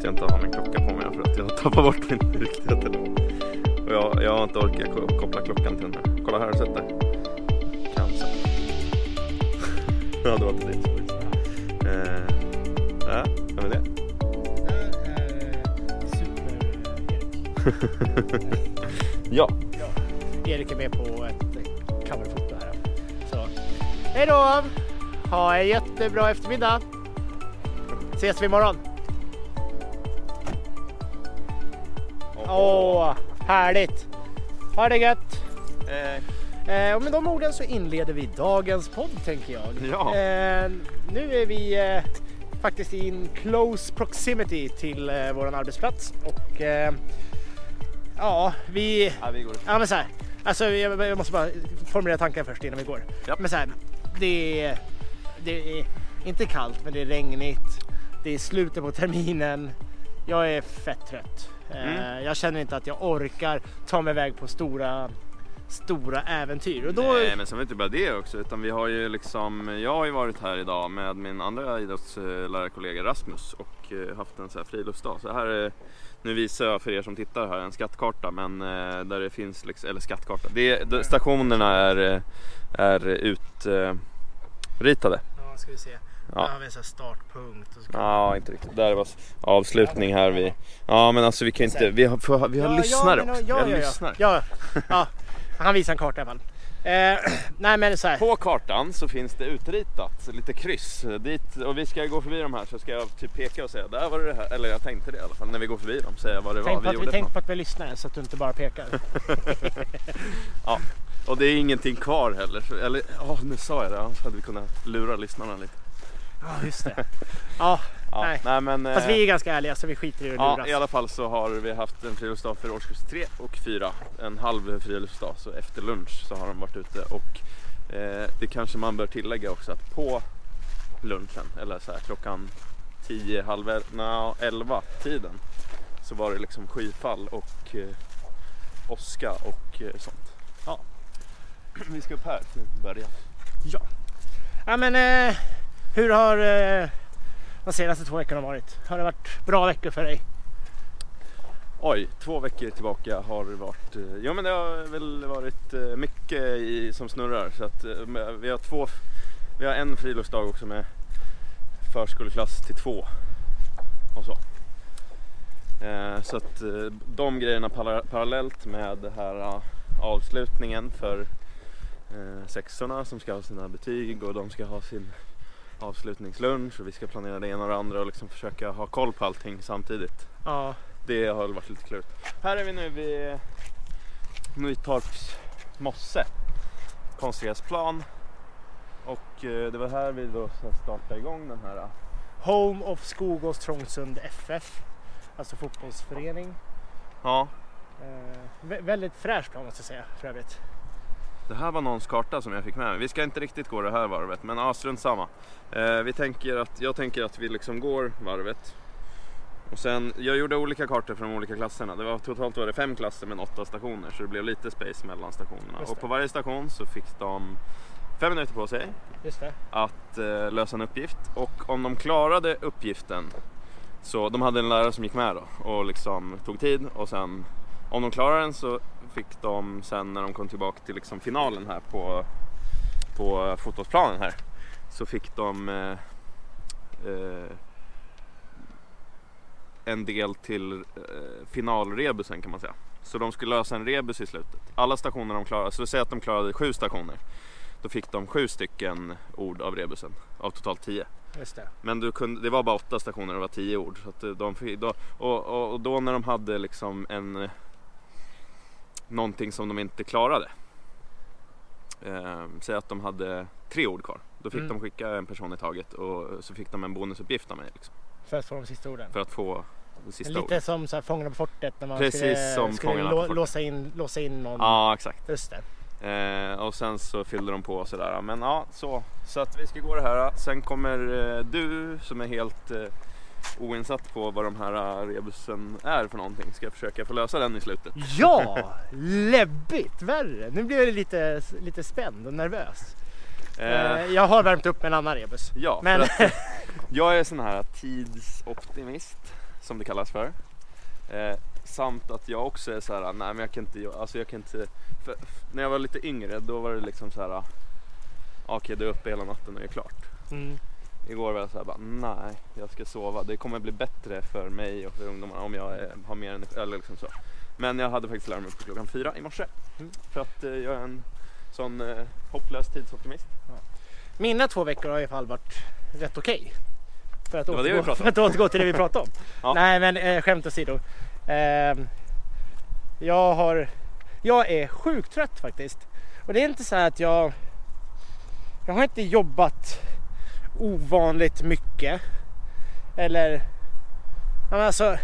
att jag inte har min klocka på mig för att jag har tappat bort min riktiga telefon. Och jag, jag har inte orkat ko- koppla klockan till den här. Kolla här, har du sett det? Cancer. ja, det var inte ditt. Eh, ja, vem är det? Super-Erik. Ja, Erik är med på ett coverfoto här. Så, hej då! Ha en jättebra eftermiddag. Ses vi imorgon. Åh, härligt! Ha det gött! eh, Eh, och med de orden så inleder vi dagens podd tänker jag. Ja. Eh, nu är vi eh, faktiskt i en close proximity till eh, våran arbetsplats och eh, ja, vi ja, vi går. Ja men så här, alltså jag, jag måste bara formulera tanken först innan vi går. Ja. Men så här, det det är inte kallt men det är regnigt. Det är slutet på terminen. Jag är fett trött. Eh, Mm. jag känner inte att jag orkar ta mig iväg på stora, stora äventyr. Och då, Nej men sen var det inte bara det också utan vi har ju liksom, jag har ju varit här idag med min andra idrottslärarkollega Rasmus och eh, haft en så här friluftsdag. Så här är, nu visar jag för er som tittar här en skattkarta men eh, där det finns, liksom, eller skattkarta, det, de, stationerna är, eh, är utritade. ja, ska vi se. Ja. Där har vi en sån här startpunkt. Och så Ja, inte riktigt. Där var avslutning här. Vi, ja, men alltså vi kan inte, vi har, för, vi har Ja, lyssnare ja, också. Ja, vi har ja, ja. lyssnare. Ja, ja. Han visar en karta i alla fall. Eh, nej men så här. På kartan så finns det utritat lite kryss dit och vi ska gå förbi de här så ska jag typ peka och säga där var det det här. Eller jag tänkte det i alla fall när vi går förbi dem. Säga vad det Tänk var vi att vi, gjorde. tänk på att vi lyssnar så att du inte bara pekar. något. Och det är ingenting kvar heller. Så, eller ja, nu sa jag det. Annars hade vi kunnat lura lyssnarna lite. Ja, just det. Ja, Ja, Nej. nej. men. fast eh, vi är ganska ärliga så vi skiter i att Ja, luras. i alla fall så har vi haft en friluftsdag för årskurs 3 och 4. En halv friluftsdag, så efter lunch så har de varit ute och eh, det kanske man bör tillägga också att på lunchen, eller så här klockan 10, halv el- nja, 11 tiden så var det liksom skyfall och eh, åska och eh, sånt. Ja. Vi ska upp här till början. Ja. ja men eh, hur har eh, de senaste två veckorna varit? Har det varit bra veckor för dig? Oj, två veckor tillbaka har det varit, eh, ja men det har väl varit eh, mycket i, som snurrar så att eh, vi har två, vi har en friluftsdag också med förskoleklass till två och så. Eh, Så att eh, de grejerna para- parallellt med det här avslutningen för eh, sexorna som ska ha sina betyg och de ska ha sin avslutningslunch och vi ska planera det ena och det andra och liksom försöka ha koll på allting samtidigt. Ja. Det har väl varit lite klurigt. Här är vi nu vid Nytorps mosse. Konstgräsplan. Och eh, det var här vi då startade igång den här. eh, Home of Skogås Trångsund FF. Alltså fotbollsförening. Ja, Eh, vä- väldigt fräsch plan måste jag säga för övrigt. Det här var någons karta som jag fick med mig. Vi ska inte riktigt gå det här varvet men ja, strunt samma. Eh, vi tänker att, jag tänker att vi liksom går varvet. Och sen, jag gjorde olika kartor för de olika klasserna. Det var, totalt var det fem klasser med åtta stationer så det blev lite space mellan stationerna. Och på varje station så fick de fem minuter på sig Just det. att eh, lösa en uppgift och om de klarade uppgiften så de hade en lärare som gick med då och liksom tog tid och sen om de klarade den så fick de sen när de kom tillbaka till liksom finalen här på, på fotbollsplanen här så fick de eh, eh, en del till eh, finalrebusen kan man säga. Så de skulle lösa en rebus i slutet. Alla stationer de klarade, så säg att de klarade sju stationer. Då fick de sju stycken ord av rebusen av totalt tio. Det. Men du kunde, det var bara åtta stationer och det var tio ord. Så att de då, och, och, och då när de hade liksom en eh, någonting som de inte klarade. Eh, säg att de hade tre ord kvar. Då fick Mm. de skicka en person i taget och så fick de en bonusuppgift av mig. Liksom, För att få de sista orden. för att få det sista Lite ordet. som så här, Fångarna på fortet när man Precis skulle, som skulle lå- låsa, in, låsa in någon. Ja exakt. Just. Eh, och sen så fyllde de på och sådär. Men ja, så. Så att vi ska gå det här. Sen kommer eh, du som är helt eh, oinsatt på vad de här eh, rebusen är för någonting. Ska försöka få lösa den i slutet. Ja, läbbigt värre. Nu blir jag lite, lite spänd och nervös. Eh, Eh, jag har värmt upp med en annan rebus. ja, men- att jag är sån här tidsoptimist. som det kallas för. Eh, samt att jag också är så här, nej men jag kan inte, alltså jag kan inte, för, när jag var lite yngre då var det liksom så här, ah, okej du är uppe hela natten och är klart. Mm. Igår var jag såhär bara, nej jag ska sova. Det kommer bli bättre för mig och för ungdomarna om jag är, har mer energi, eller liksom så. Men jag hade faktiskt larm uppe klockan fyra i morse. Mm. För att eh, jag är en sån eh, hopplös tidsoptimist. Mina två veckor har i alla fall varit rätt okej. För, att Det det återgå- för att återgå till det vi pratade om. Ja. Nej men eh, skämt åsido. Eh, jag har... Jag är sjukt trött faktiskt. Och det är inte så här att jag... Jag har inte jobbat ovanligt mycket. Eller... Men alltså,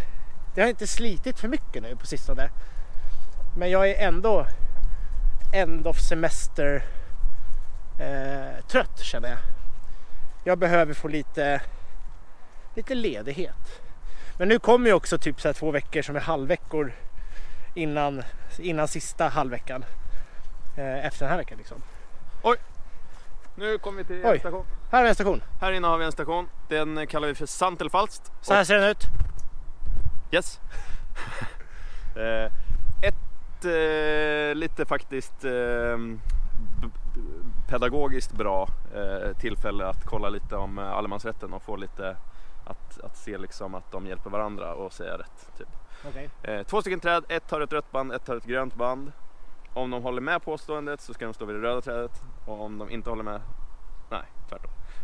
det har inte slitit för mycket nu på sistone. Men jag är ändå end of semester eh, trött känner jag. Jag behöver få lite, lite ledighet. Men nu kommer ju också typ så två veckor som är halvveckor innan, innan sista halvveckan. Eh, efter den här veckan liksom. Nu kommer vi till Oj. station. Här har vi en station. Här inne har vi en station. Den kallar vi för Sant eller falskt. Så här ser den ut. Yes. eh, ett eh, lite faktiskt eh, pedagogiskt bra eh, tillfälle att kolla lite om eh, allemansrätten och få lite att, att se liksom att de hjälper varandra och säga rätt. Typ. Okej. Eh, två stycken träd, ett har ett rött band, ett har ett grönt band. Om de håller med påståendet så ska de stå vid det röda trädet och om de inte håller med, nej.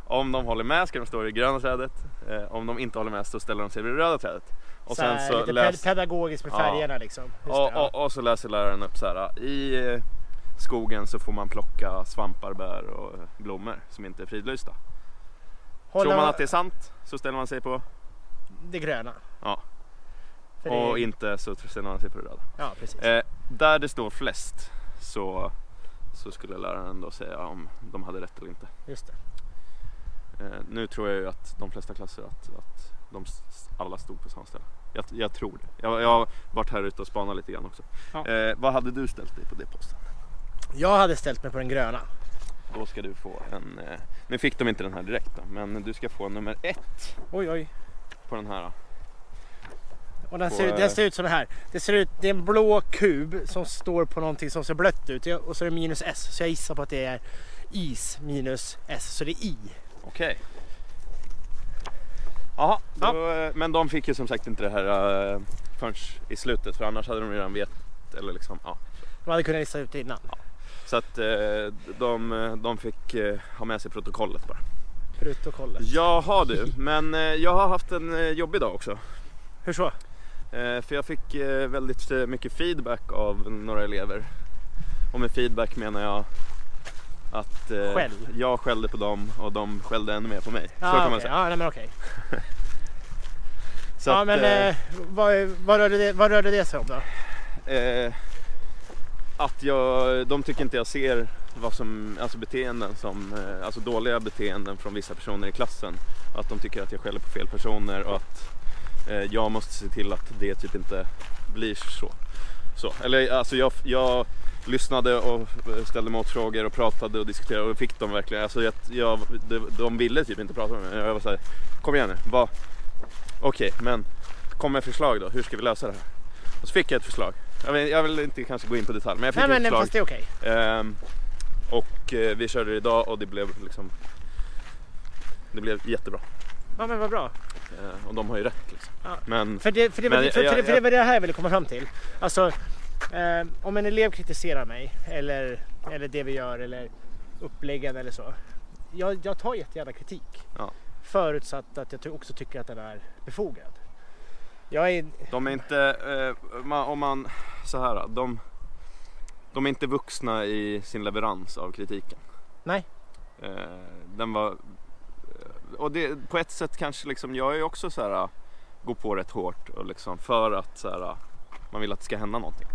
Om de håller med ska de stå vid det gröna trädet. Eh, om de inte håller med så ställer de sig vid det röda trädet. Och så sen så lite läs... ped- pedagogiskt med Ja. färgerna liksom. Just det, Och, ja. och, och så läser läraren upp så här. I eh, skogen så får man plocka svampar, bär och blommor som inte är fridlysta. Håller Tror man att det är sant så ställer man sig på det gröna. Ja. För det- och inte så ställer man sig på det röda. Ja, precis. Eh, där det står flest så, så skulle läraren då säga om de hade rätt eller inte. Just det. Eh, nu tror jag ju att de flesta klasser att, att de alla stod på samma ställe. Jag, jag tror det. Jag, jag har varit här ute och spanat lite grann också. Ja. Eh, vad hade du ställt dig på det posten? Jag hade ställt mig på den gröna. Då ska du få en, eh, nu fick de inte den här direkt då, men du ska få nummer ett Oj, oj. på den här. Och den På, ser, ut, eh, den ser ut så här. Det ser ut, det är en blå kub som står på någonting som ser blött ut. Och så är det minus S. Så jag gissar på att det är is minus S. Så det är I. Okej. Jaha, då, eh, men de fick ju som sagt inte det här uh, förrän i slutet för annars hade de redan vet eller liksom, ja. De hade kunnat gissa ut det innan. Så att eh, de, de fick eh, ha med sig protokollet bara. Protokollet. Jaha du, men eh, jag har haft en eh, jobbig dag också. Hur så? Eh, för jag fick eh, väldigt eh, mycket feedback av några elever. Och med feedback menar jag att eh, Skäll. jag skällde på dem och de skällde ännu mer på mig. så Ah, kan man säga. Ja, nej, men okej. Så Ja, att, men eh, eh, vad, vad, rörde det, vad rörde det sig om då? eh, att jag, de tycker inte jag ser vad som, alltså beteenden som, eh, alltså dåliga beteenden från vissa personer i klassen. Att de tycker att jag skäller på fel personer och att eh, jag måste se till att det typ inte blir så. Så. Eller alltså jag, jag lyssnade och ställde motfrågor och pratade och diskuterade och fick dem verkligen. Alltså jag, jag, de, de ville typ inte prata med mig. Jag var såhär, kom igen nu, okej men kom med förslag då, hur ska vi lösa det här? Och så fick jag ett förslag. Jag vill, jag vill inte kanske gå in på detalj men jag fick Nej, men ett nej, förslag. fast det är okej. Ehm, och eh, vi körde det idag och det blev liksom Det blev jättebra. Ja, men vad bra. Eh, och de har ju rätt liksom. Ja. Men För det, för det, var, Men för, för, jag- det, för det var det här jag ville komma fram till. Alltså, eh, om en elev kritiserar mig eller, eller det vi gör eller uppläggen eller så. Jag, jag tar jättegärna kritik. Ja. Förutsatt att jag också tycker att den är befogad. Jag är, de är inte, eh, om man, så här, de, de är inte vuxna i sin leverans av kritiken. Nej. Eh, den var, och det, på ett sätt kanske liksom, jag är också så här, går på rätt hårt och liksom för att så här, man vill att det ska hända någonting.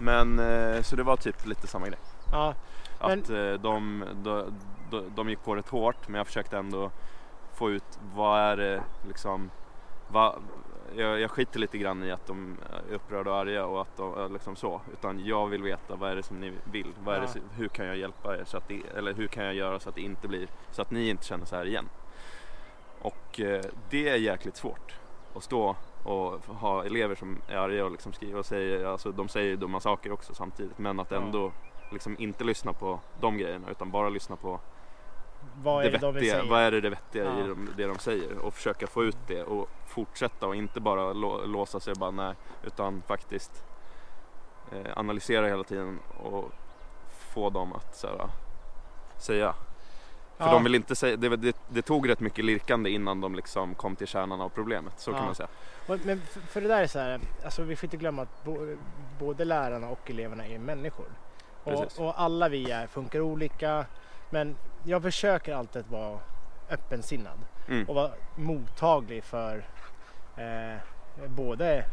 Men eh, så det var typ lite samma grej. ja, Men- Att eh, de, de, de, de gick på rätt hårt men jag försökte ändå få ut vad är det liksom vad, jag, jag skiter lite grann i att de är upprörda och arga och att de är liksom så utan jag vill veta vad är det som ni vill? Vad är det, Ja. hur kan jag hjälpa er så att det, eller hur kan jag göra så att det inte blir så att ni inte känner så här igen? Och eh, det är jäkligt svårt att stå och ha elever som är arga och liksom skriver och säger, alltså de säger dumma saker också samtidigt men att ändå liksom inte lyssna på de grejerna utan bara lyssna på Vad är det det de vill vettiga, säga? vad är det, det vettiga Ja. i de, det de säger och försöka få ut det och fortsätta och inte bara lå, låsa sig och bara nej utan faktiskt eh, analysera hela tiden och få dem att så här, säga. För Ja. de vill inte säga, det, det, det tog rätt mycket lirkande innan de liksom kom till kärnan av problemet, så kan Ja. man säga. Men för, för det där är så här, alltså vi får inte glömma att bo, både lärarna och eleverna är människor. Och, och alla vi är, funkar olika. Men jag försöker alltid vara öppensinnad Mm. och vara mottaglig för eh, både,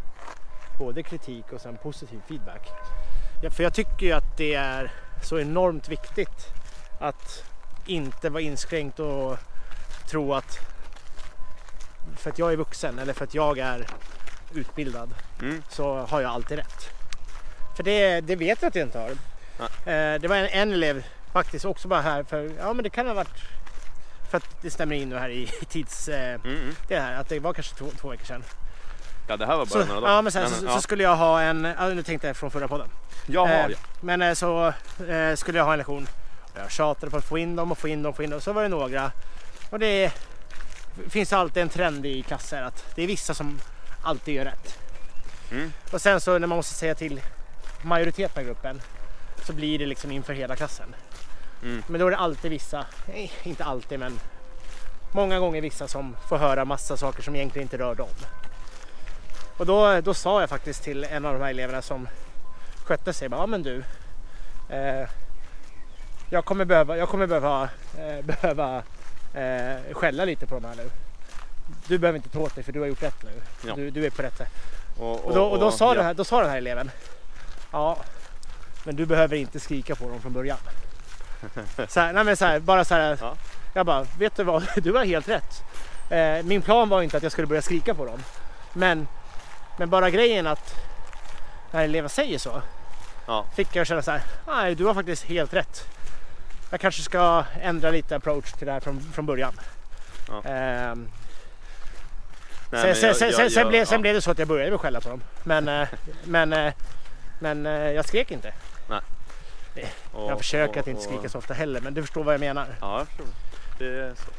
både kritik och sen positiv feedback. Ja, för jag tycker ju att det är så enormt viktigt att inte vara inskränkt och tro att för att jag är vuxen eller för att jag är utbildad Mm. så har jag alltid rätt. För det, det vet jag att jag inte har. Eh, det var en, en elev faktiskt också bara här för, ja men det kan ha varit för att det stämmer in nu här i, tids... Eh, Mm, mm. det här att det var kanske två, två veckor sedan. Ja det här var bara Så, några dagar. ja men sen så, ja. så skulle jag ha en, ja, nu tänkte jag från förra podden. Jaha, Eh, ja. Men eh, så eh, skulle jag ha en lektion. Jag tjatade på att få in dem och få in dem och få in dem. Så var det några. Och det finns alltid en trend i klasser att det är vissa som alltid gör rätt. Mm. Och sen så när man måste säga till majoriteten av gruppen så blir det liksom inför hela klassen. Mm. Men då är det alltid vissa, nej, inte alltid men många gånger vissa som får höra massa saker som egentligen inte rör dem. Och då, då sa jag faktiskt till en av de här eleverna som skötte sig, ja men du, eh, jag kommer behöva, jag kommer behöva, eh, behöva eh, skälla lite på de här nu. Du behöver inte ta åt dig för du har gjort rätt nu. Ja. Du, du är på rätt sätt. Och, Och då, och då, sa, ja. här, då sa den här eleven, ja men du behöver inte skrika på dem från början. Så här, nej men så här, bara så här, Ja. jag bara, vet du vad, du har helt rätt. Eh, min plan var inte att jag skulle börja skrika på dem. Men, men bara grejen att när eleven säger så, Ja. fick jag känna så här, nej du har faktiskt helt rätt. Jag kanske ska ändra lite approach till det här från, från början. Ja. Ehm, Nej, sen, men sen, jag- sen, jag- sen, sen, jag- blev, sen ja. blev det så att jag började med skälla på dem. Men, eh, men, eh, men eh, jag skrek inte. Och- Jag försöker och- att inte skrika så ofta heller, men du förstår vad jag menar. Ja, jag förstår. Det är så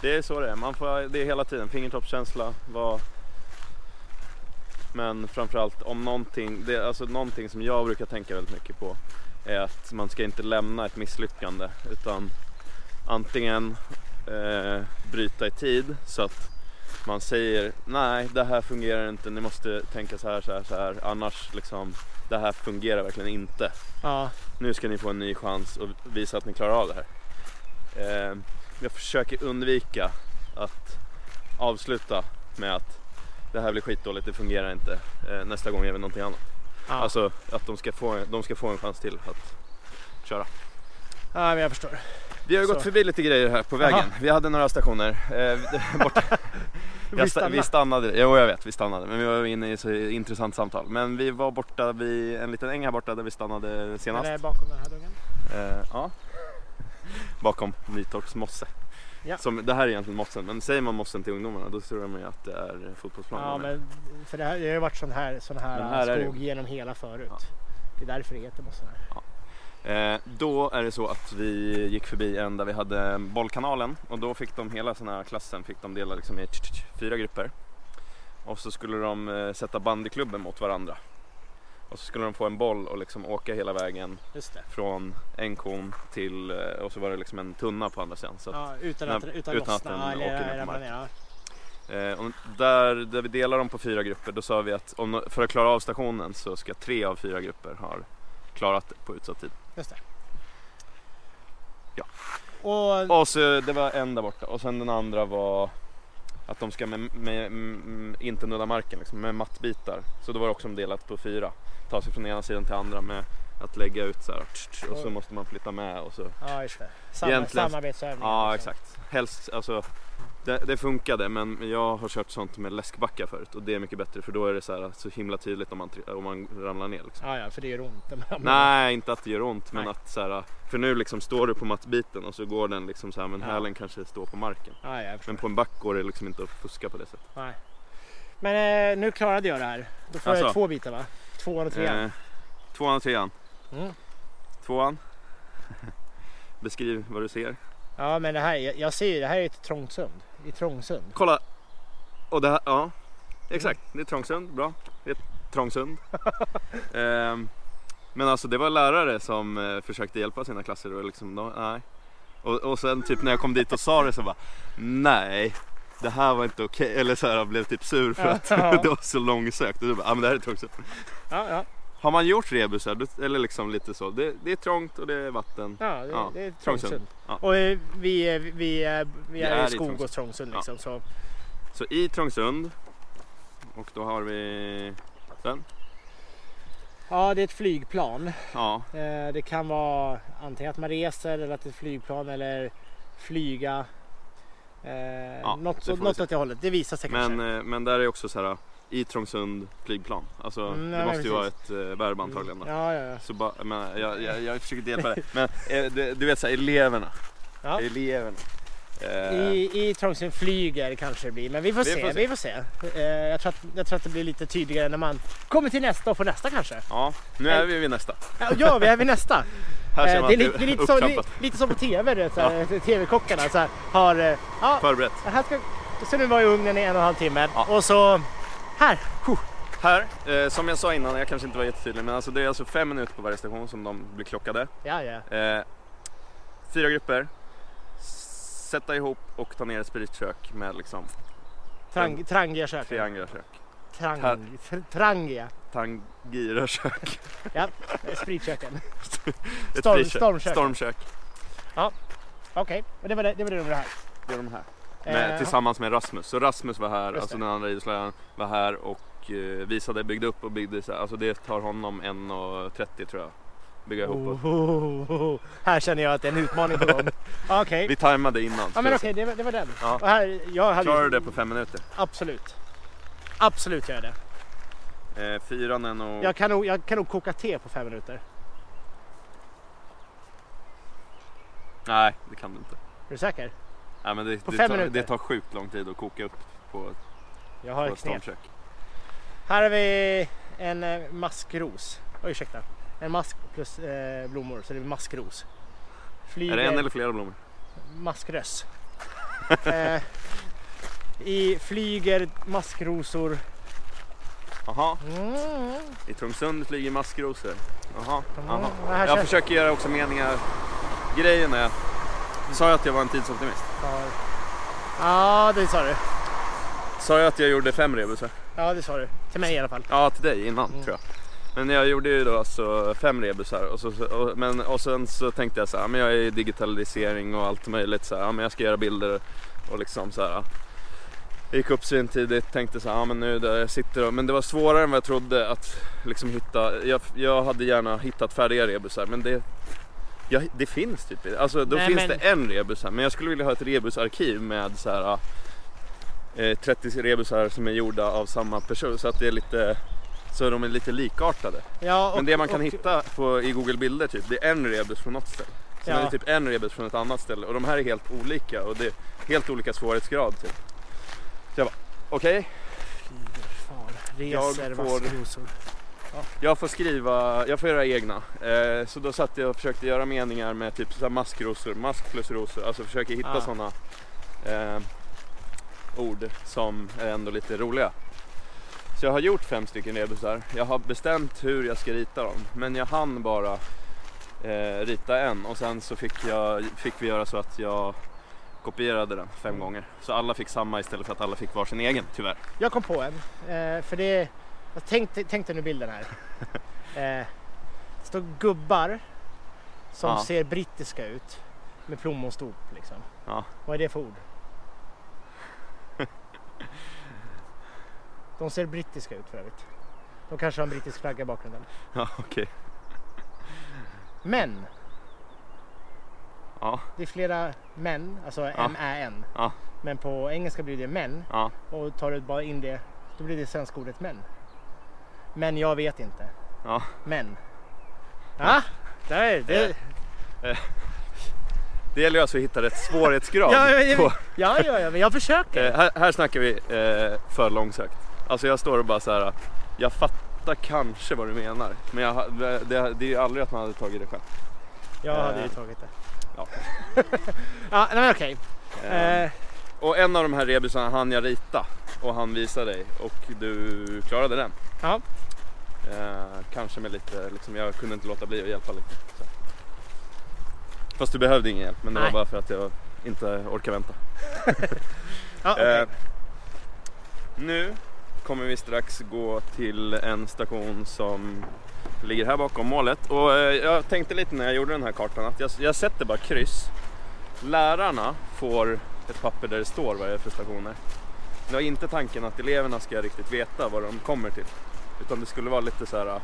det är. Så det är. Man får, det är hela tiden fingertoppskänsla. Vad... Men framförallt om någonting, det alltså någonting som jag brukar tänka väldigt mycket på är att man ska inte lämna ett misslyckande utan antingen eh, bryta i tid så att man säger nej det här fungerar inte, ni måste tänka så här, så här, så här annars liksom det här fungerar verkligen inte Ja, nu ska ni få en ny chans och visa att ni klarar av det här. Eh, jag försöker undvika att avsluta med att det här blir skitdåligt, det fungerar inte, eh, nästa gång gör vi någonting annat. ja. Alltså att de ska, få, de ska få en chans till att köra. ja men jag förstår. Vi har ju gått förbi lite grejer här på vägen. Aha. Vi hade några stationer. Eh, borta. Vi Jag sta- stannar. vi stannade, jo jag vet vi stannade men vi var inne i ett så intressant samtal. Men vi var borta vid en liten äng här borta där vi stannade senast. Är bakom den här dungen. Eh, ja. Bakom Nytorps mosse. Ja. Som, det här är egentligen mossen, men säger man mossen till ungdomarna då tror de ju att det är fotbollsplan. Ja, men för det, här, det har ju varit sån här, sån här, här skog genom hela förut. Ja. Det är därför det heter mossen här. Eh, då är det så att vi gick förbi en där vi hade bollkanalen och då fick de hela sån här klassen fick de dela liksom i fyra grupper. Och så skulle de eh, sätta bandyklubben mot varandra. Och så skulle de få en boll och liksom åka hela vägen från en kon till, eh, och så var det liksom en tunna på andra sidan. Så Ja, utan när- att, utan, utan att den åker ner på marken. Eh, och där, där vi delar dem på fyra grupper, då sa vi att om, för att klara av stationen så ska tre av fyra grupper ha klarat det på utsatt tid. Just det. Ja. Och, Och så, det var en där borta och sen den andra var att de ska med, med, mm, inte nudda marken liksom, med mattbitar. Så då var det också delat på fyra. Ta sig från ena sidan till andra med att lägga ut så här och så måste man flytta med och så. ja, just det. Samma, Egentligen- samarbetsövningar. Ja liksom. exakt. Helst, alltså det, det funkade men jag har kört sånt med läskbackar förut och det är mycket bättre för då är det så, här, så himla tydligt om man, om man ramlar ner. Liksom. Ja, ja, för det gör ont. Nej, inte att det gör ont men Nej. att så här, för nu liksom står du på mattbiten och så går den liksom så här men Ja. hälen kanske står på marken. Ja, jag förstår. Men på en back går det liksom inte att fuska på det sättet. Nej. Men eh, nu klarade jag det här. Då får jag Alltså. två bitar va? Tvåan och trean. Eh, tvåan och trean. Mm. Tvåan. Beskriv vad du ser. Ja men det här, jag, jag ser ju, det här är ett Trångsund. I Trångsund. Kolla. Och det här, ja. Exakt, det är Trångsund. Bra. Det är Trångsund. Ehm, men alltså det var lärare som eh, försökte hjälpa sina klasser och liksom, de, nej. Och, och sen typ när jag kom dit och sa det så bara, nej. Det här var inte okej. Eller så här, jag blev typ sur för att det var så långsökt. Och då bara, ja men det här är Trångsund. Ja, ja. Har man gjort rebusar, eller liksom lite så. Det, det är trångt och det är vatten. ja, det, Ja, det är Trångsund. Ja. Och eh, vi, är- vi, är- vi är är i skog Trångsund. och Trångsund liksom. Så. Så i Trångsund. Och då har vi den. Ja det är ett flygplan. Ja, Eh, det kan vara antingen att man reser eller att det är ett flygplan eller flyga. Eh, något vi något se. åt det hållet. Det visar sig men, kanske. men där är också så här i Trångsund flygplan. Alltså Mm, det nej, måste ju vara ett uh, verb antagligen. Då. Ja, ja, ja. Så bara, men, jag, jag, jag försöker hjälpa dig. Men eh, du, du vet så här, eleverna. ja. Eleverna. Eh, I, I Trångsund flyger kanske det blir, men vi får Vi se. får se. Vi får se. Eh, jag, tror att, jag tror att det blir lite tydligare när man kommer till nästa och får nästa kanske. Ja, nu är vi vid nästa. Ja, Ja, vi är vid nästa. Eh, det är lite, det är lite, så, upptrappat. li- lite som på TV, du vet, så här, TV-kockarna så här, har... eh, Ja, Förberett. här ska, så nu var i ugnen i en och en halv timme Ja. och så här. Huh. Här, eh, som jag sa innan, jag kanske inte var jättetydlig, men alltså det är alltså fem minuter på varje station som de blir klockade. Ja, ja. Eh, fyra grupper. Sätta ihop och ta ner ett spritkök med liksom Trang, trangia kök. triangelkök. Trang, Här. tr- trangia. Tangira-kök. Ja, spritköken. Storm- stormkök. Stormkök. Okej, och det var det, det var det det här. Det är de här. Med, Eh, tillsammans med Rasmus. Så Rasmus var här, alltså det. den andra idrottsläraren var här och eh, visade, byggde upp och byggde. Alltså det tar honom 1.30 tror jag. Bygga ihop. Oh, oh, oh. Här känner jag att det är en utmaning på gång. Okej. Vi tajmade innan. Ja men okej, det, var- det var den. Ja. Och här, jag hade Klarar du det på fem minuter? Absolut. Absolut gör jag det. Eh, fyran är nog... Jag kan, nog, jag kan nog koka te på fem minuter. Nej, det kan du inte. Är du säker? Nej, men det, På det, fem tar, minuter? det tar sjukt lång tid att koka upp på, Jag har på ett stormkök. Här har vi en eh, maskros. Oj, ursäkta. En mask plus eh, blommor, så det är maskros. Flyger, Är det en eller flera blommor? Maskröss. eh, I flyger maskrosor. Jaha, Mm. i Trångsund flyger maskrosor. Jaha, jaha. Mm, här Jag försöker göra också meningar. Grejen är, sa jag att jag var en tidsoptimist? Har- Ja, det sa du. Sa jag att jag gjorde fem rebusar? Ja, det sa du. Till mig i alla fall. Ja, till dig innan Mm. tror jag. Men jag gjorde ju då alltså fem rebusar och, så, och, men, och sen så tänkte jag så här, men jag är i digitalisering och allt möjligt så här, ja, men jag ska göra bilder och liksom så här. Jag gick upp svintidigt, tänkte så här, ja men nu där jag sitter och, men det var svårare än vad jag trodde att liksom hitta, jag, jag hade gärna hittat färdiga rebusar men det Ja, det finns typ Alltså då Nej, finns men- det en rebus här men jag skulle vilja ha ett rebusarkiv med så här eh, 30 rebusar som är gjorda av samma person så att det är lite så de är lite likartade. Ja, och, Men det man kan och, hitta på, i Google bilder typ, det är en rebus från något ställe. Sen Ja. är det typ en rebus från ett annat ställe och de här är helt olika och det är helt olika svårighetsgrad typ. Så jag bara, okej, Fan, Jag får-. Jag får skriva, jag får göra egna. Eh, så då satt jag och försökte göra meningar med typ så maskrosor, mask plus rosor, alltså försöker hitta Ah. sådana eh, ord som är ändå lite roliga. Så jag har gjort fem stycken rebusar. Jag har bestämt hur jag ska rita dem. Men jag hann bara eh, rita en och sen så fick, jag, fick vi göra så att jag kopierade den fem gånger. Så alla fick samma istället för att alla fick varsin egen tyvärr. Jag kom på en. Eh, för det, jag tänkte, tänkte nu bilden här. Eh, det står gubbar som Ja. ser brittiska ut med plommonstop liksom. Ja. Vad är det för ord? De ser brittiska ut för övrigt. De kanske har en brittisk flagga i bakgrunden. Ja, okej. Men, Ja, det är flera män, alltså M-Ä-N. Ja. Men på engelska blir det män ja. och tar du bara in det, då blir det svenska ordet män. Men jag vet inte. Ja. Men. Ja, där, det, Det gäller ju alltså att hitta rätt svårighetsgrad. Ja, ja, ja. ja, men jag försöker. eh, här, här snackar vi eh, för långsökt. Alltså jag står och bara så här. Jag fattar kanske vad du menar. Men jag, det, det, det är ju aldrig att man hade tagit det själv. Jag hade Eh, ju tagit det. Ja. Ja, nej, men okej. Eh, Eh, Och en av de här rebusarna hann jag rita och han visade dig och du klarade den. ja. Eh, kanske med lite, liksom, jag kunde inte låta bli att hjälpa lite. Så. Fast du behövde ingen hjälp men det Nej. var bara för att jag inte orkar vänta. ja okej. Eh, nu kommer vi strax gå till en station som ligger här bakom målet. Och eh, jag tänkte lite när jag gjorde den här kartan att jag, jag sätter bara kryss. Lärarna får ett papper där det står vad det är för stationer. Det var inte tanken att eleverna ska riktigt veta vad de kommer till. Utan det skulle vara lite så här. eh,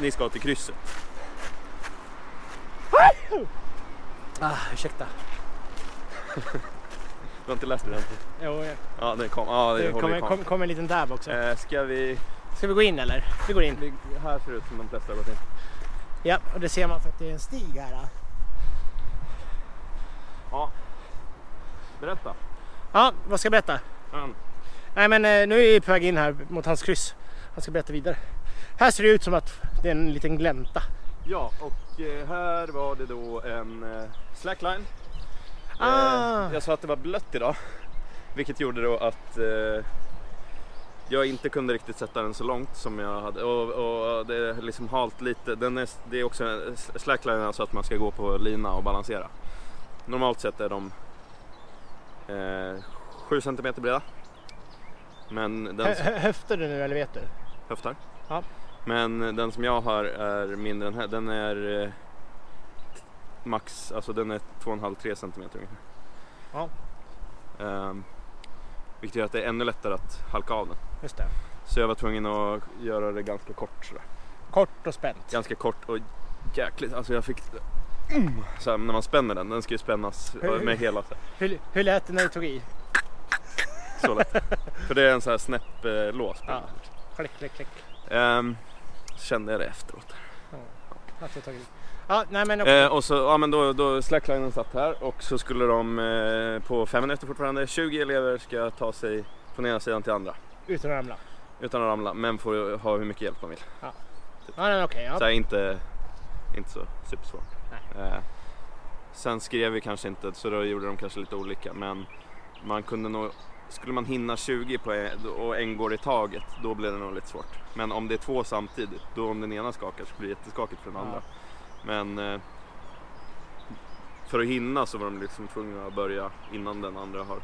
ni ska till krysset. ah, ursäkta. Du har inte läst det än? Jo, ja. Ja, det kom. Ja, det kommer kom, kom, kom en liten dab också. eh, Ska vi... Ska vi gå in eller? Vi går in. vi... Här ser det ut som de flesta har gått in. Ja, och det ser man för att det är en stig här. då. Ja. Berätta. Ja, vad ska jag berätta? Mm. Nej men eh, nu är vi på väg in här mot hans kryss. Han ska berätta vidare. Här ser det ut som att det är en liten glänta. Ja, och eh, här var det då en eh, slackline. Ah. Jag sa att det var blött idag, vilket gjorde då att jag inte kunde riktigt sätta den så långt som jag hade. Och, och det är liksom halt lite. Den är, det är också slackline alltså att man ska gå på lina och balansera. Normalt sett är de 7 cm breda. Men den Hö- hö- Höftar du nu eller vet du? höftar. Ja. Men den som jag har är mindre än här. Den är eh, max, alltså den är 2,5-3 cm ungefär. Ja. Ehm, vilket gör att det är ännu lättare att halka av den. Just det. Så jag var tvungen att göra det ganska kort sådär. Kort och spänt. Ganska kort och jäkligt, alltså jag fick så här, när man spänner den, den ska ju spännas Hur- med hela så, här, Hur, hur lät det när du tog i? så lätt. För det är en sån här snäpp eh, lås på Ja. Klick, klick, klick. Ehm, så kände jag det efteråt. Att du tog i. Ja, nej men. Eh, och så, ja men då, då slacklinen satt här och så skulle de eh, på fem minuter fortfarande, 20 elever ska ta sig från ena sidan till andra. Utan att ramla. Utan att ramla, men får ha hur mycket hjälp de vill. Ja, nej, okej. Så ja. här, inte, inte så supersvårt. Eh, sen skrev vi kanske inte, så då gjorde de kanske lite olika. Men man kunde nog, skulle man hinna 20 på en, och en går i taget, då blir det nog lite svårt. Men om det är två samtidigt, då om den ena skakar så blir det jätteskakigt för den andra. Men eh, för att hinna så var de liksom tvungna att börja innan den andra har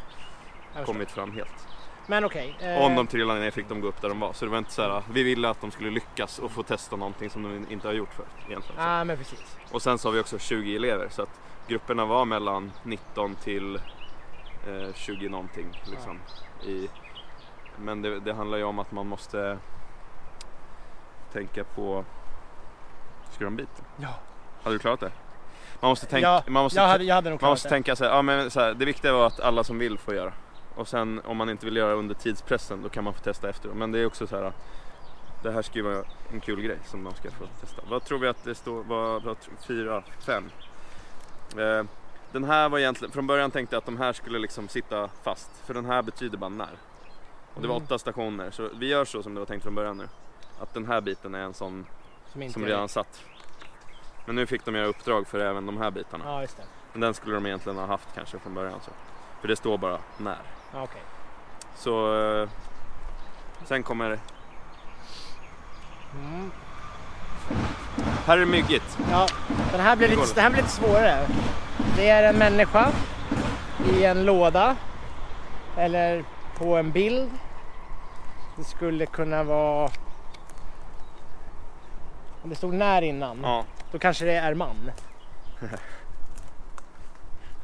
kommit fram helt. Men okej. eh, Och om de trillade ner fick de gå upp där de var. Så det var inte så här, vi ville att de skulle lyckas och få testa någonting som de inte har gjort förut egentligen. Ja, men precis. Och sen så har vi också 20 elever så att grupperna var mellan 19 till eh, 20 någonting. Liksom, i, men det, det handlar ju om att man måste tänka på skrambiten. Ja. Hade du klarat det? Man måste tänka, ja, man måste, jag, hade, jag hade man måste det. tänka så här, ja, men så här, det viktiga var att alla som vill får göra. Och sen om man inte vill göra under tidspressen då kan man få testa efter. Men det är också så här, det här ska ju vara en kul grej som de ska få testa. Vad tror vi att det står, vad, vad, fyra, fem? Eh, den här var egentligen, från början tänkte jag att de här skulle liksom sitta fast. För den här betyder bara när. Och det var Mm. åtta stationer så vi gör så som det var tänkt från början nu. Att den här biten är en sån Som, som är- redan satt. Men nu fick de göra uppdrag för även de här bitarna. Ja. Men den skulle de egentligen ha haft kanske från början. Så. För det står bara när. Okej. Så eh, sen kommer, Mm. här är det myggigt. Ja, den här blir Det lite, det. det här blir lite svårare. Det är en människa i en låda eller på en bild. Det skulle kunna vara... Om det stod när innan, Ja, då kanske det är man.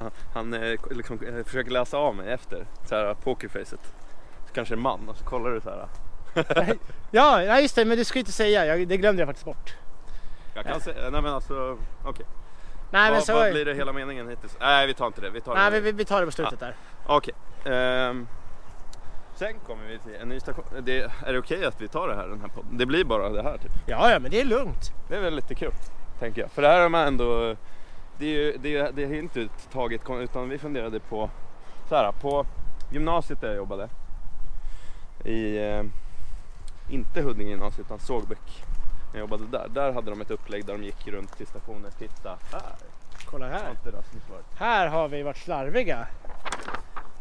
han, han eh, liksom, eh, försöker läsa av mig efter, så här pokerfacet. Så kanske är man och så kollar du så här. Ja, ja just det, men du ska ju inte säga. Jag, det glömde jag faktiskt bort. Jag kan säga, nej men alltså, okej. Nej, men vad, så... vad blir det hela meningen hittills? Nej vi tar inte det, vi tar Nej, det. vi, vi- tar det på slutet där. Okej. ehm, sen kommer vi till en ny station. Det, är det okej att vi tar det här, den här podden? Det blir bara det här typ. Ja, ja, men det är lugnt. Det är väl lite kul, tänker jag. För det här har man ändå, det är ju det är, det är inte taget kon- utan vi funderade på, så här, på gymnasiet där jag jobbade i, eh, inte Huddinge gymnasium utan Sågbäck. När jag jobbade där. Där hade de ett upplägg där de gick runt till stationen. Titta här! Kolla här. Här har vi varit slarviga.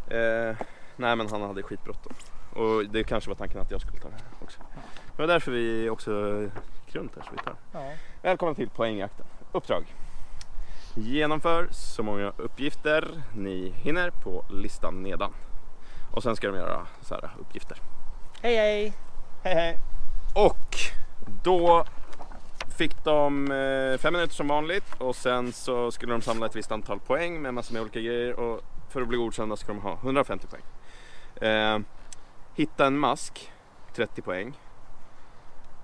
Eh, nej men han hade skitbråttom. Och det kanske var tanken att jag skulle ta det här också. Det var därför vi också gick runt här så vi tar. Ja. Välkommen till poängjakten. Uppdrag. Genomför så många uppgifter ni hinner på listan nedan. Och sen ska de göra så här uppgifter. Hej hej! Hej hej! Och då fick de eh, fem minuter som vanligt och sen så skulle de samla ett visst antal poäng med massor med olika grejer och för att bli godkända ska de ha 150 poäng. Eh, hitta en mask, 30 poäng.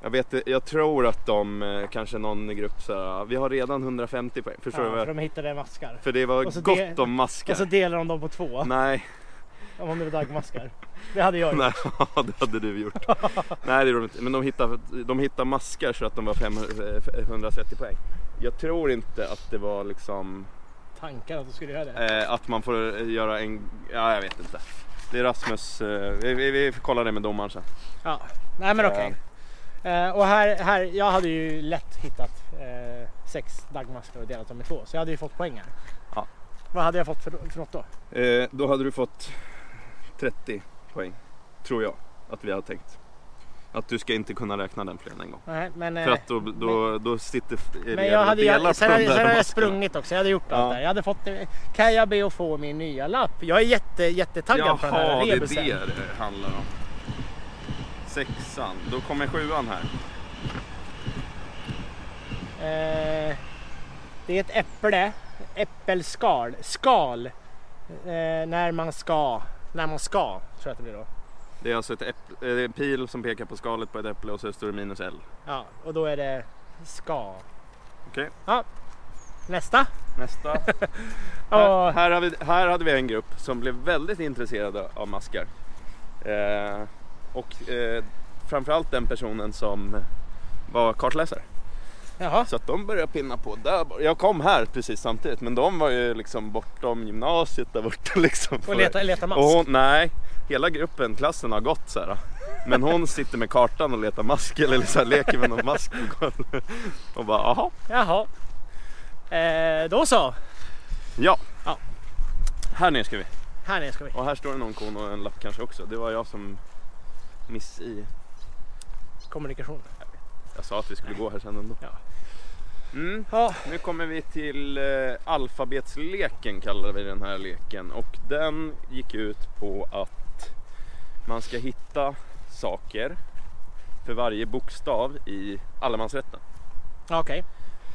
Jag, vet, jag tror att de, eh, kanske någon grupp så vi har redan 150 poäng. Förstår Ja, du? för vad jag- de hittade maskar. För det var gott om maskar. Och så delar de dem på två. Nej, Om det var dagmaskar. Det hade jag gjort. nej, det hade du gjort. Nej det gjorde de inte. Men de hittade, de hittade maskar så att de var 530 poäng. Jag tror inte att det var liksom Tanken att de skulle göra det. eh, att man får göra en, ja jag vet inte. Det är Rasmus, eh, vi, vi, vi får kolla det med domaren sen. Ja. Nej men okej. Eh, och här, här, jag hade ju lätt hittat eh, sex dagmaskar och delat dem i två. Så jag hade ju fått poäng här. Ja. Vad hade jag fått för, för något då? Eh, då hade du fått 30 poäng, tror jag att vi hade tänkt. Att du ska inte kunna räkna den fler än en gång. Nej, men, För eh, att då, då, då sitter men jag hade, jag, sen, de hade, sen hade jag sprungit också. Jag hade gjort Ja. allt där. Jag hade fått, eh, kan jag be att få min nya lapp? Jag är jätte, jättetaggad på den här Jaha, det är rebusen. det det handlar om. Sexan, då kommer sjuan här. Eh, det är ett äpple, äppelskal, skal. Eh, när man ska, när man ska, tror jag att det blir då. Det är alltså ett äpple, eh, en pil som pekar på skalet på ett äpple och så står det minus L. Ja, och då är det ska. Okej. Ja. Nästa. Nästa. här, här, har vi, här hade vi en grupp som blev väldigt intresserade av maskar. Eh, och eh, framförallt den personen som var kartläsare. jaha. Så att de började pinna på där. Jag kom här precis samtidigt men de var ju liksom bortom gymnasiet där borta liksom. Och leta, leta mask. Och hon, nej, hela gruppen, klassen har gått så här. Men hon sitter med kartan och letar mask eller så här, leker med någon mask. Och bara, aha, Jaha. Eh, då så. ja. Ja. Här ner ska vi. Här nere ska vi. Och här står det någon kon och en lapp kanske också. Det var jag som miss i. Kommunikation. Jag sa att vi skulle gå här sen ändå. Ja. Mm. Ja, Nu kommer vi till eh, alfabetsleken kallar vi den här leken och den gick ut på att man ska hitta saker för varje bokstav i allemansrätten. okej.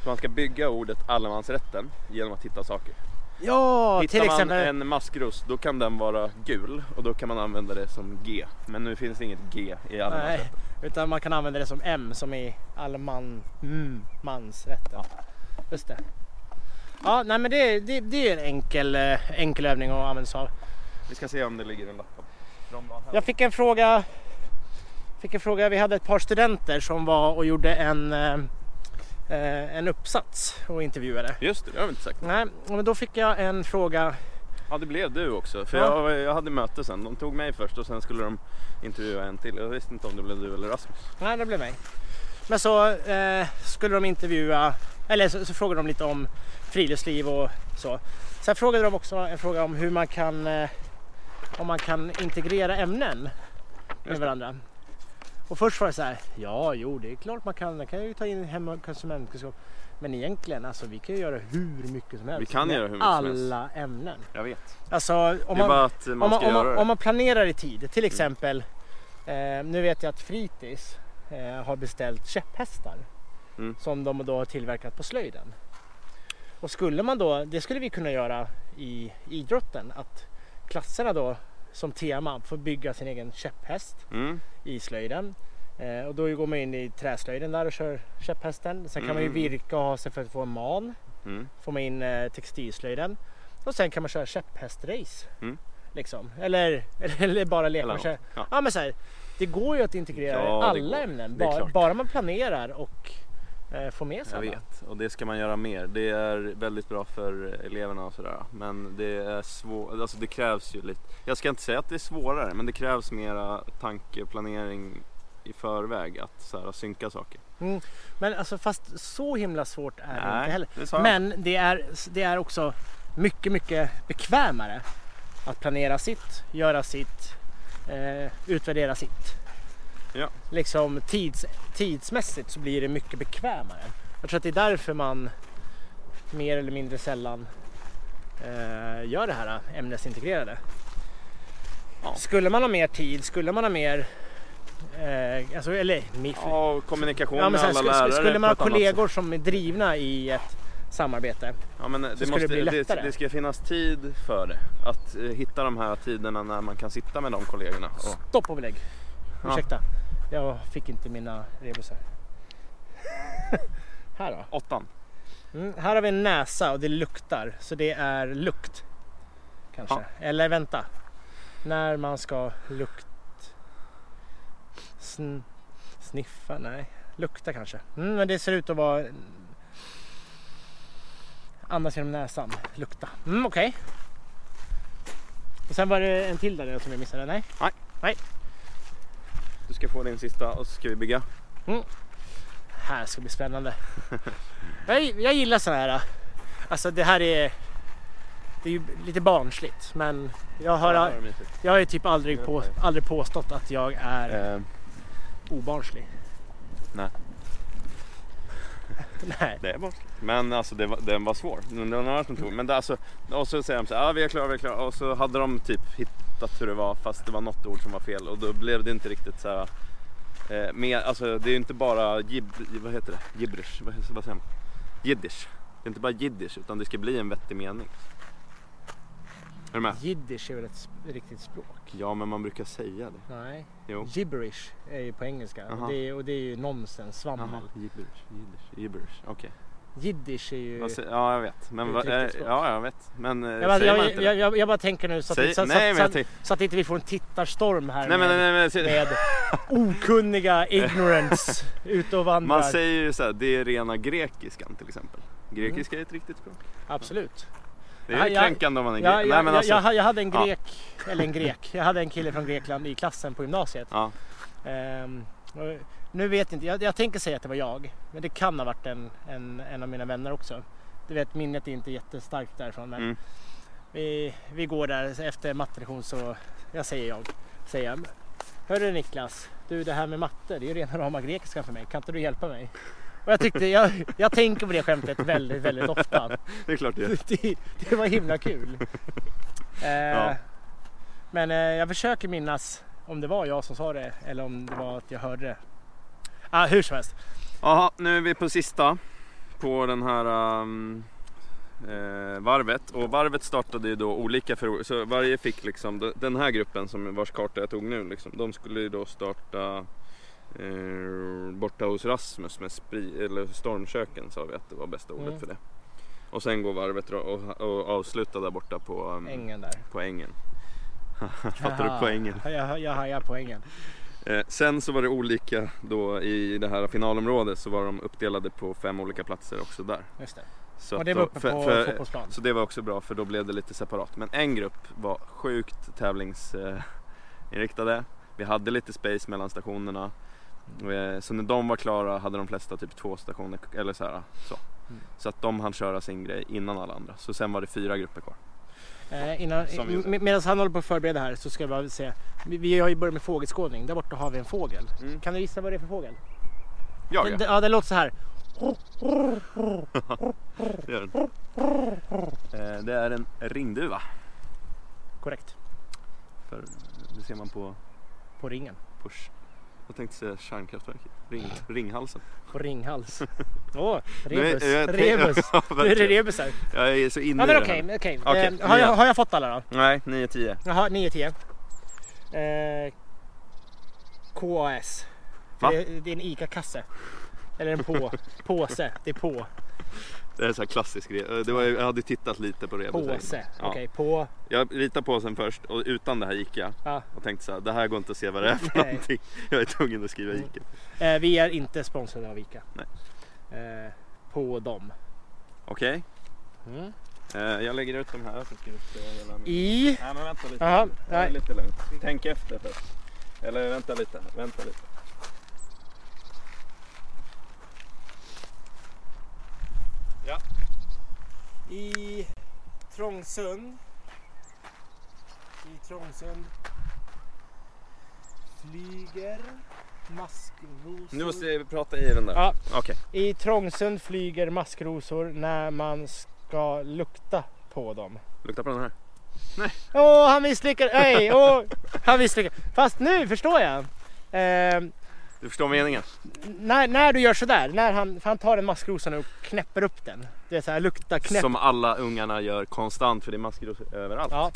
Så man ska bygga ordet allemansrätten genom att hitta saker. Ja, Hittar till man exempel. en maskros då kan den vara gul och då kan man använda det som G. Men nu finns det inget G i Nej, allemansrätten. utan man kan använda det som M som i allman, mm, mansrätten. Just det. Ja, nej men det, det, det är en enkel, eh, enkel övning att använda sig av. Vi ska se om det ligger en lapp här. Jag fick en fråga. Fick en fråga. Vi hade ett par studenter som var och gjorde en, eh, en uppsats och intervjuade. Just det, det har vi inte sagt. Nej, men då fick jag en fråga. Ja det blev du också. För Ja. jag, jag hade möte sen. De tog mig först och sen skulle de intervjua en till. Jag visste inte om det blev du eller Rasmus. Nej, det blev mig. Men så eh, skulle de intervjua, eller så, så frågade de lite om friluftsliv och så. Sen frågade de också en fråga om hur man kan, eh, om man kan integrera ämnen med varandra. Och först var det så här, ja jo det är klart man kan, man kan ju ta in hem och konsumentkunskap. Men egentligen, alltså vi kan ju göra hur mycket som helst. Vi kan med göra hur mycket som helst. alla ämnen. Jag vet. Alltså om man, man om man, om, man, om man planerar i tid, till exempel eh, nu vet jag att Fritids eh, har beställt käpphästar Mm. som de då har tillverkat på slöjden. Och skulle man då, det skulle vi kunna göra i idrotten, att klasserna då som tema får bygga sin egen käpphäst Mm. i slöjden. Eh, och då går man in i träslöjden där och kör käpphästen. Sen kan man ju Mm. virka och ha sig för att få en man. Mm. Får man in eh, textilslöjden. Och sen kan man köra käpphästrace. Mm. Liksom. Eller, eller bara leka Eller med. Ja. Ja men så här, det går ju att integrera Ja, alla ämnen. Bara, bara man planerar och eh, får med sig Jag vet och det ska man göra mer. Det är väldigt bra för eleverna och sådär. Men det är svårt, alltså det krävs ju lite. Jag ska inte säga att det är svårare men det krävs mera tankeplanering i förväg att så här, synka saker. Mm. Men alltså fast så himla svårt är det Nej, inte heller. det. Men det är, det är också mycket, mycket bekvämare att planera sitt, göra sitt, eh, utvärdera sitt. Ja. Liksom tids, tidsmässigt så blir det mycket bekvämare. Jag tror att det är därför man mer eller mindre sällan eh, gör det här ämnesintegrerade. Ja. Skulle man ha mer tid, skulle man ha mer eh, alltså, eller, Ja, kommunikation Ja, med alla skulle, lärare. skulle man ha kollegor som är drivna i ett samarbete. Ja, men det, skulle måste, det bli det, lättare. det ska finnas tid för det. Att eh, hitta de här tiderna när man kan sitta med de kollegorna. Och, Stopp och belägg. Ja. Jag fick inte mina rebusar. här då. åttan. Mm, här har vi en näsa och det luktar, så det är lukt. Kanske. Eller vänta. När man ska lukt... Sn... Sniffa? Nej. Lukta kanske. Mm, men det ser ut att vara... Andas genom näsan. Lukta. Mm, okej. Och sen var det en till där som jag missade. Nej. Du ska få din sista och så ska vi bygga. Här ska bli spännande. jag, jag gillar sådana här. Alltså det här är... Det är ju lite barnsligt men jag har, Ja, det jag har ju typ aldrig, på, aldrig påstått att jag är Eh, obarnslig. Nej. Nej. Det är bara Men alltså det var, den var svår. Men det var några som tog. Men det, alltså, och så säger de så här, ah, vi är klara, vi är klara. Och så hade de typ hittat hur det var fast det var något ord som var fel. Och då blev det inte riktigt så här. Eh, mer, alltså det är ju inte bara jib, vad heter det? Gibberish, vad, vad säger man? Jiddisch. Det är inte bara jiddisch utan det ska bli en vettig mening. Är du med? Jiddisch är väl ett riktigt språk? Ja men man brukar säga det. Nej. Jo. Gibberish är ju på engelska. Aha. Det är, och det är ju nonsens, svammel. Jaha, gibberish, jiddisch, gibberish. Okej. Jiddisch är ju... Ja jag vet. Men eh, ja jag vet. Men eh, Jag bara, säger man inte jag, jag, jag bara tänker nu så att, Säg, så, så, nej så, så, så att inte vi får en tittarstorm här nej med, nej, men, säg- med okunniga ignorance ute och vandrar. Man säger ju såhär, det är rena grekiskan till exempel. Grekiska är ett riktigt språk. Absolut. Det är Ja, ju kränkande om man är grek. Jag, Nej men alltså. jag, jag hade en ja. grek, eller en grek, jag hade en kille från Grekland i klassen på gymnasiet. Ja, och nu vet jag inte, jag, jag tänker säga att det var jag. Men det kan ha varit en, en, en av mina vänner också. Du vet minnet är inte jättestarkt därifrån. Men Mm. vi, vi går där efter mattelektion så, jag säger jag. Säger jag. Hörru Niklas, du det här med matte det är ju rena rama grekiska för mig. Kan inte du hjälpa mig? Och jag tyckte, jag, jag tänker på det skämtet väldigt, väldigt ofta. det är klart det. Det, det var himla kul. Eh, Ja. Men eh, jag försöker minnas om det var jag som sa det eller om det var att jag hörde det. Ah, hur som helst. Jaha, nu är vi på sista. På den här um, eh, varvet. Och varvet startade ju då olika för Så varje fick liksom, de- den här gruppen som vars karta jag tog nu liksom. De skulle ju då starta borta hos Rasmus med spri, eller stormköken sa vi att det var bästa ordet Mm. för det. Och sen går varvet och, och avsluta där borta på, um, Ängen där. på ängen. Fattar du poängen? Ja, Jag, jag hajar poängen. Eh, sen så var det olika då i det här finalområdet så var de uppdelade på fem olika platser också där. Just det. Så Och det var uppe för- på för- fotbollsplan. Så det var också bra för då blev det lite separat. Men en grupp var sjukt tävlingsinriktade. Vi hade lite space mellan stationerna. Eh, Så när de var klara hade de flesta typ två stationer eller så här. Så, Mm. så att de hann köra sin grej innan alla andra. Så sen var det fyra grupper kvar. Eh, innan, med, medan han håller på att förbereda här så ska jag bara säga. Vi, vi har ju börjat med fågelskådning. Där borta har vi en fågel. Mm. Kan du gissa vad det är för fågel? Jag Den, ja, den, ja, den låter så här. det den. Eh, Det är en ringduva. Korrekt. För det ser man på På ringen. Push. Jag tänkte säga kärnkraftverket. Ring, ringhalsen. På ringhals. Åh, Nej, rebus. jag tänk- rebus. Ja, Nu är det verkligen. rebusar. Jag är så inne Ja men i det okej, här. men okej. Okej, Eh, har, jag, har jag fått alla då? Nej, 9-10. Jaha, 9-10. Eh, KAS. Va? Det, är- det är en ICA-kasse. Eller en på, påse. Det är på. Det är en sån här klassisk grej. Eh, Det var, jag hade tittat lite på rebus. Påse. Ja. Okej, på. Jag ritade påsen först och utan det här gick jag. Ja. Och tänkte så här, det här går inte att se vad det är för Nej. någonting. Jag är tvungen att skriva Ica. Eh, vi är inte sponsrade av ICA. Nej. Eh, på dem. Okej, Mm. eh, jag lägger ut de här så ska du se hela min... I. Nej men vänta lite. Det nej. lite lugnt. Tänk efter först. Eller vänta lite. Vänta lite. I Trångsund. I Trångsund. Flyger maskrosor. Nu måste jag prata i den där. Ja, Okej. I Trångsund flyger maskrosor när man ska lukta på dem. Lukta på den här. Åh, han misslyckades! Nej, åh, han misslyckades. Fast nu förstår jag. Eh, Du förstår meningen? när, när du gör sådär, när han, han tar en maskrosa och knäpper upp den. Det är såhär lukta knäpp. Som alla ungarna gör konstant för det är maskrosor överallt. Ja.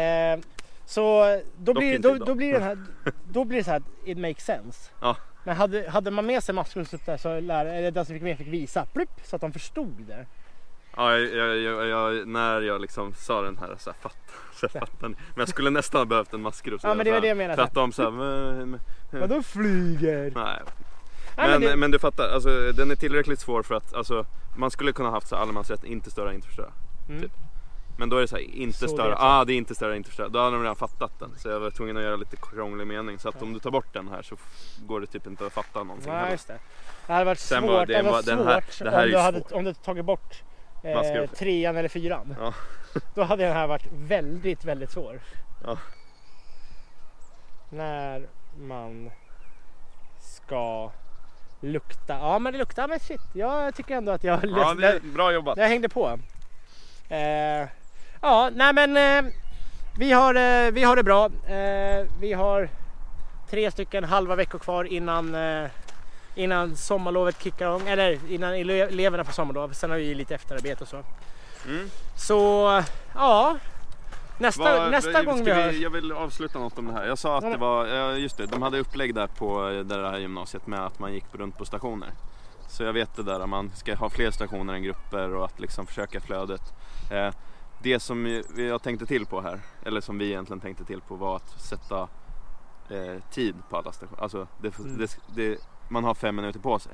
Eh, så då Dock blir, då, då blir den här, då blir det så här, it makes sense. Ja. Men hade, hade man med sig maskrosor upp där så lär, eller den som fick med fick visa, plupp, så att de förstod det. Ja, jag, jag, jag, när jag liksom sa den här så här, fatt, så jag fattar ni. Men jag skulle nästan ha behövt en maskros. Ja, men det var det jag menade. För att de så här, men, men, Vadå flyger? nej. Men, men men, det, du fattar, alltså, den är tillräckligt svår för att alltså, man skulle kunna haft så här, allemansrätt, inte störa, inte förstöra. mm. typ. Men då är det så här, inte Så det störa, så. ah det är inte störa, inte förstöra. Då hade de redan fattat den. Så jag var tvungen att göra lite krånglig mening. Så att om du tar bort den här så går det typ inte att fatta någonting Nej, just det. Det hade varit Sen svårt, var det det- var den här- svårt det här är om, du hade, svårt. om du tagit bort eh, trean eller fyran. Ja. Då hade den här varit väldigt, väldigt svår. Ja. När man ska lukta. Ja men det luktar, men shit. Jag tycker ändå att jag Ja, löste är bra jobbat. jag hängde på. Eh, ja, nej men eh, vi, har, eh, vi har det bra. Eh, vi har tre stycken halva veckor kvar innan, eh, innan sommarlovet kickar igång. Eller innan ele- eleverna får sommarlov. Sen har vi lite efterarbete och så. Mm. Så ja, nästa, Vad- nästa gång vi hörs. Jag vill avsluta något om det här. Jag sa att det var, just det, de hade upplägg där på det här gymnasiet med att man gick runt på stationer. Så jag vet det där att man ska ha fler stationer än grupper och att liksom försöka flödet. Eh, det som jag tänkte till på här, eller som vi egentligen tänkte till på var att sätta eh, tid på alla stationer. Alltså det, Mm. det, det, man har fem minuter på sig.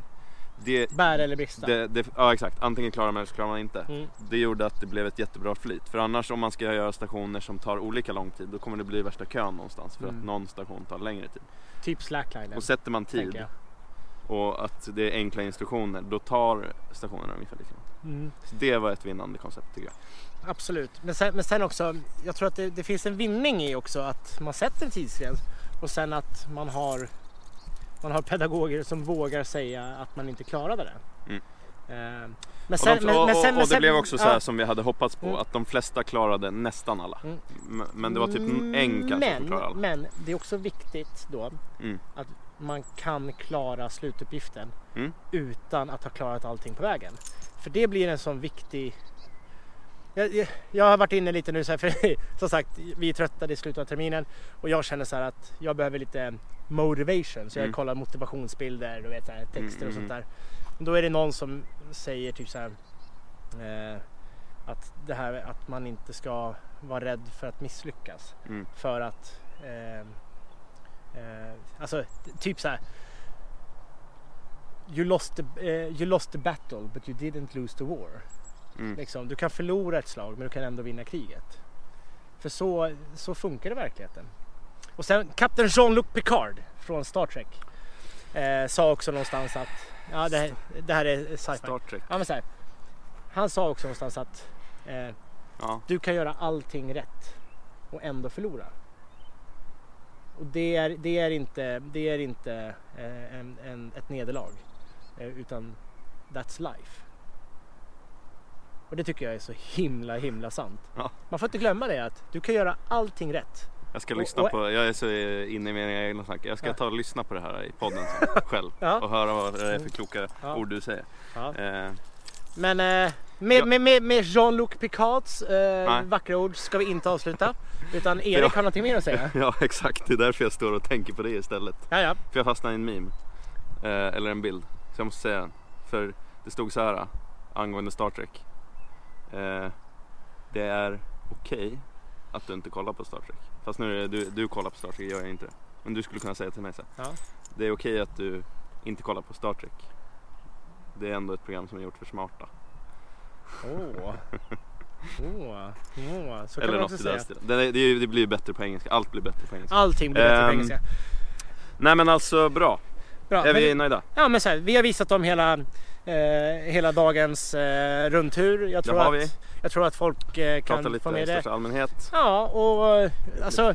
Det, Bär eller brista. det, det, ja exakt, antingen klarar man eller så klarar man inte. Mm. Det gjorde att det blev ett jättebra flyt. För annars om man ska göra stationer som tar olika lång tid då kommer det bli värsta kön någonstans för Mm. att någon station tar längre tid. Typ slacklinen. Och sätter man tid och att det är enkla instruktioner då tar stationerna ungefär lika långt. Mm. Så det var ett vinnande koncept tycker jag. Absolut, men sen, men sen också, jag tror att det, det finns en vinning i också att man sätter en tidsgräns och sen att man har, man har pedagoger som vågar säga att man inte klarade det. Mm. Eh, Men Och, sen, de, men, och, men sen, och, och det blev också så ja. här som vi hade hoppats på Mm. att de flesta klarade nästan alla. Mm. Men det var typ en kanske som klarade alla. men det är också viktigt då Mm. att man kan klara slutuppgiften Mm. utan att ha klarat allting på vägen. För det blir en sån viktig jag, jag, jag har varit inne lite nu så här, för som sagt vi är trötta, det är slutet av terminen och jag känner så här att jag behöver lite motivation så jag Mm. kollar motivationsbilder och vet, så här, texter Mm, och sånt mm, där. Då är det någon som säger typ så här eh, att det här att man inte ska vara rädd för att misslyckas. Mm. För att eh, eh, alltså typ så här. You lost, the, eh, you lost the battle but you didn't lose the war. Mm. Liksom, du kan förlora ett slag men du kan ändå vinna kriget. För så, så funkar det i verkligheten. Och sen kapten Jean-Luc Picard från Star Trek eh, sa också någonstans att ja, det, här- det här är sci-fi. Star Trek. Ja, men så här, han sa också någonstans att eh, Ja. du kan göra allting rätt och ändå förlora. Och det är, det är inte, det är inte eh, en, en, ett nederlag eh, utan that's life. Och det tycker jag är så himla himla sant. Ja. Man får inte glömma det att du kan göra allting rätt. Jag ska lyssna på, jag är så inne i mina egna tankar. Jag ska ta och lyssna på det här i podden sen, själv. Ja. Och höra vad det är för kloka Ja. ord du säger. Ja. Eh, Men eh, med, med, med, med Jean-Luc Picards eh, vackra ord ska vi inte avsluta. Utan Erik jag- har någonting mer att säga. ja exakt, det är därför jag står och tänker på det istället. Ja, ja. För jag fastnade i en meme. Eh, eller en bild. Så jag måste säga den. För det stod så här angående Star Trek. Eh, det är okej att du inte kollar på Star Trek. Fast nu är det, du, du kollar på Star Trek, jag gör inte det. Men du skulle kunna säga till mig så här. Ja. Det är okej att du inte kollar på Star Trek. Det är ändå ett program som är gjort för smarta. Åh. Åh. Åh. Så kan Eller man också säga. Det, det, det blir bättre på engelska. Allt blir bättre på engelska. Allting blir bättre på Ehm, engelska. Nej men alltså bra. Bra. är men, vi nöjda? ja, men så här, vi har visat dem hela, eh, hela dagens eh, rundtur. Jag tror, att, jag tror att folk eh, Prata kan lite få i med det. största allmänhet. Ja, och, eh, alltså,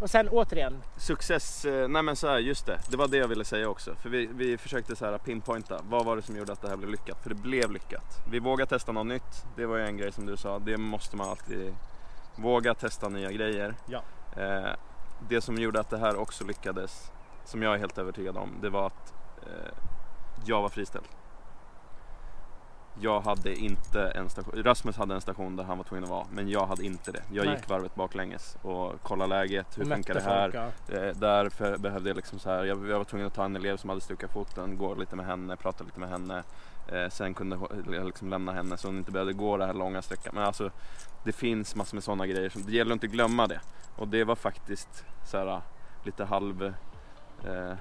och sen återigen. Success, eh, nej men så här, just det. Det var det jag ville säga också. För vi, vi försökte så här pinpointa, vad var det som gjorde att det här blev lyckat? För det blev lyckat. Vi vågade testa något nytt. Det var ju en grej som du sa, det måste man alltid våga testa nya grejer. Ja. Eh, det som gjorde att det här också lyckades, som jag är helt övertygad om, det var att eh, jag var friställd. Jag hade inte en station, Rasmus hade en station där han var tvungen att vara, men jag hade inte det. Jag Nej. gick varvet baklänges och kollade läget, hur och funkar det här? folk, ja. Eh, därför behövde jag liksom så här, jag, jag var tvungen att ta en elev som hade stukat foten, gå lite med henne, prata lite med henne. Eh, sen kunde jag liksom lämna henne så hon inte behövde gå den här långa sträckan. Men alltså det finns massor med sådana grejer, som, det gäller att inte glömma det. Och det var faktiskt så här, lite halv, eh,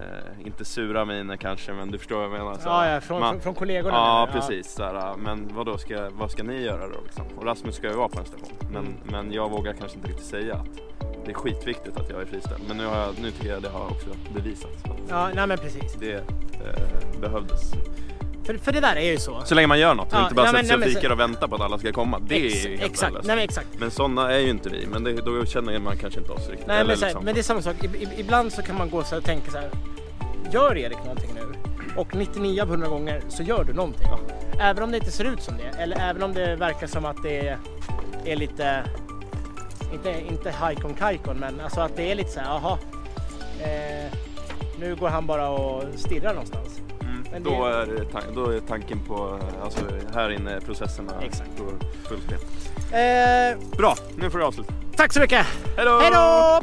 eh, inte sura miner kanske men du förstår vad jag menar. Så Ja, ja, från, man- från, kollegorna. Ja du? precis, så här, men vad då ska, vad ska ni göra då liksom? Och Rasmus ska ju vara på en station. Men, Mm. men jag vågar kanske inte riktigt säga att det är skitviktigt att jag är friställd. Men nu, har jag, nu tycker jag det har också bevisats Ja, nej men precis. det eh, behövdes. För, för det där är ju så. Så länge man gör något och Ja, inte bara nej, sätter sig och fikar så- och väntar på att alla ska komma. Det Ex- är ju helt Exakt, nej men exakt. Men sådana är ju inte vi. Men det, då känner man kanske inte oss riktigt. Nej, Eller men, så här, liksom- men det är samma sak. I, ibland så kan man gå så och tänka så här. Gör Erik någonting nu? Och 99 av 100 gånger så gör du någonting. Ja. Även om det inte ser ut som det. Eller även om det verkar som att det är, är lite, inte, inte hajkon kajkon men alltså att det är lite så här, jaha. Eh, nu går han bara och stirrar någonstans. Men då, det- är, då är tanken på, alltså här inne processerna Exakt. på full spel. Eh, Bra, nu får du avsluta. tack så mycket! Hej då!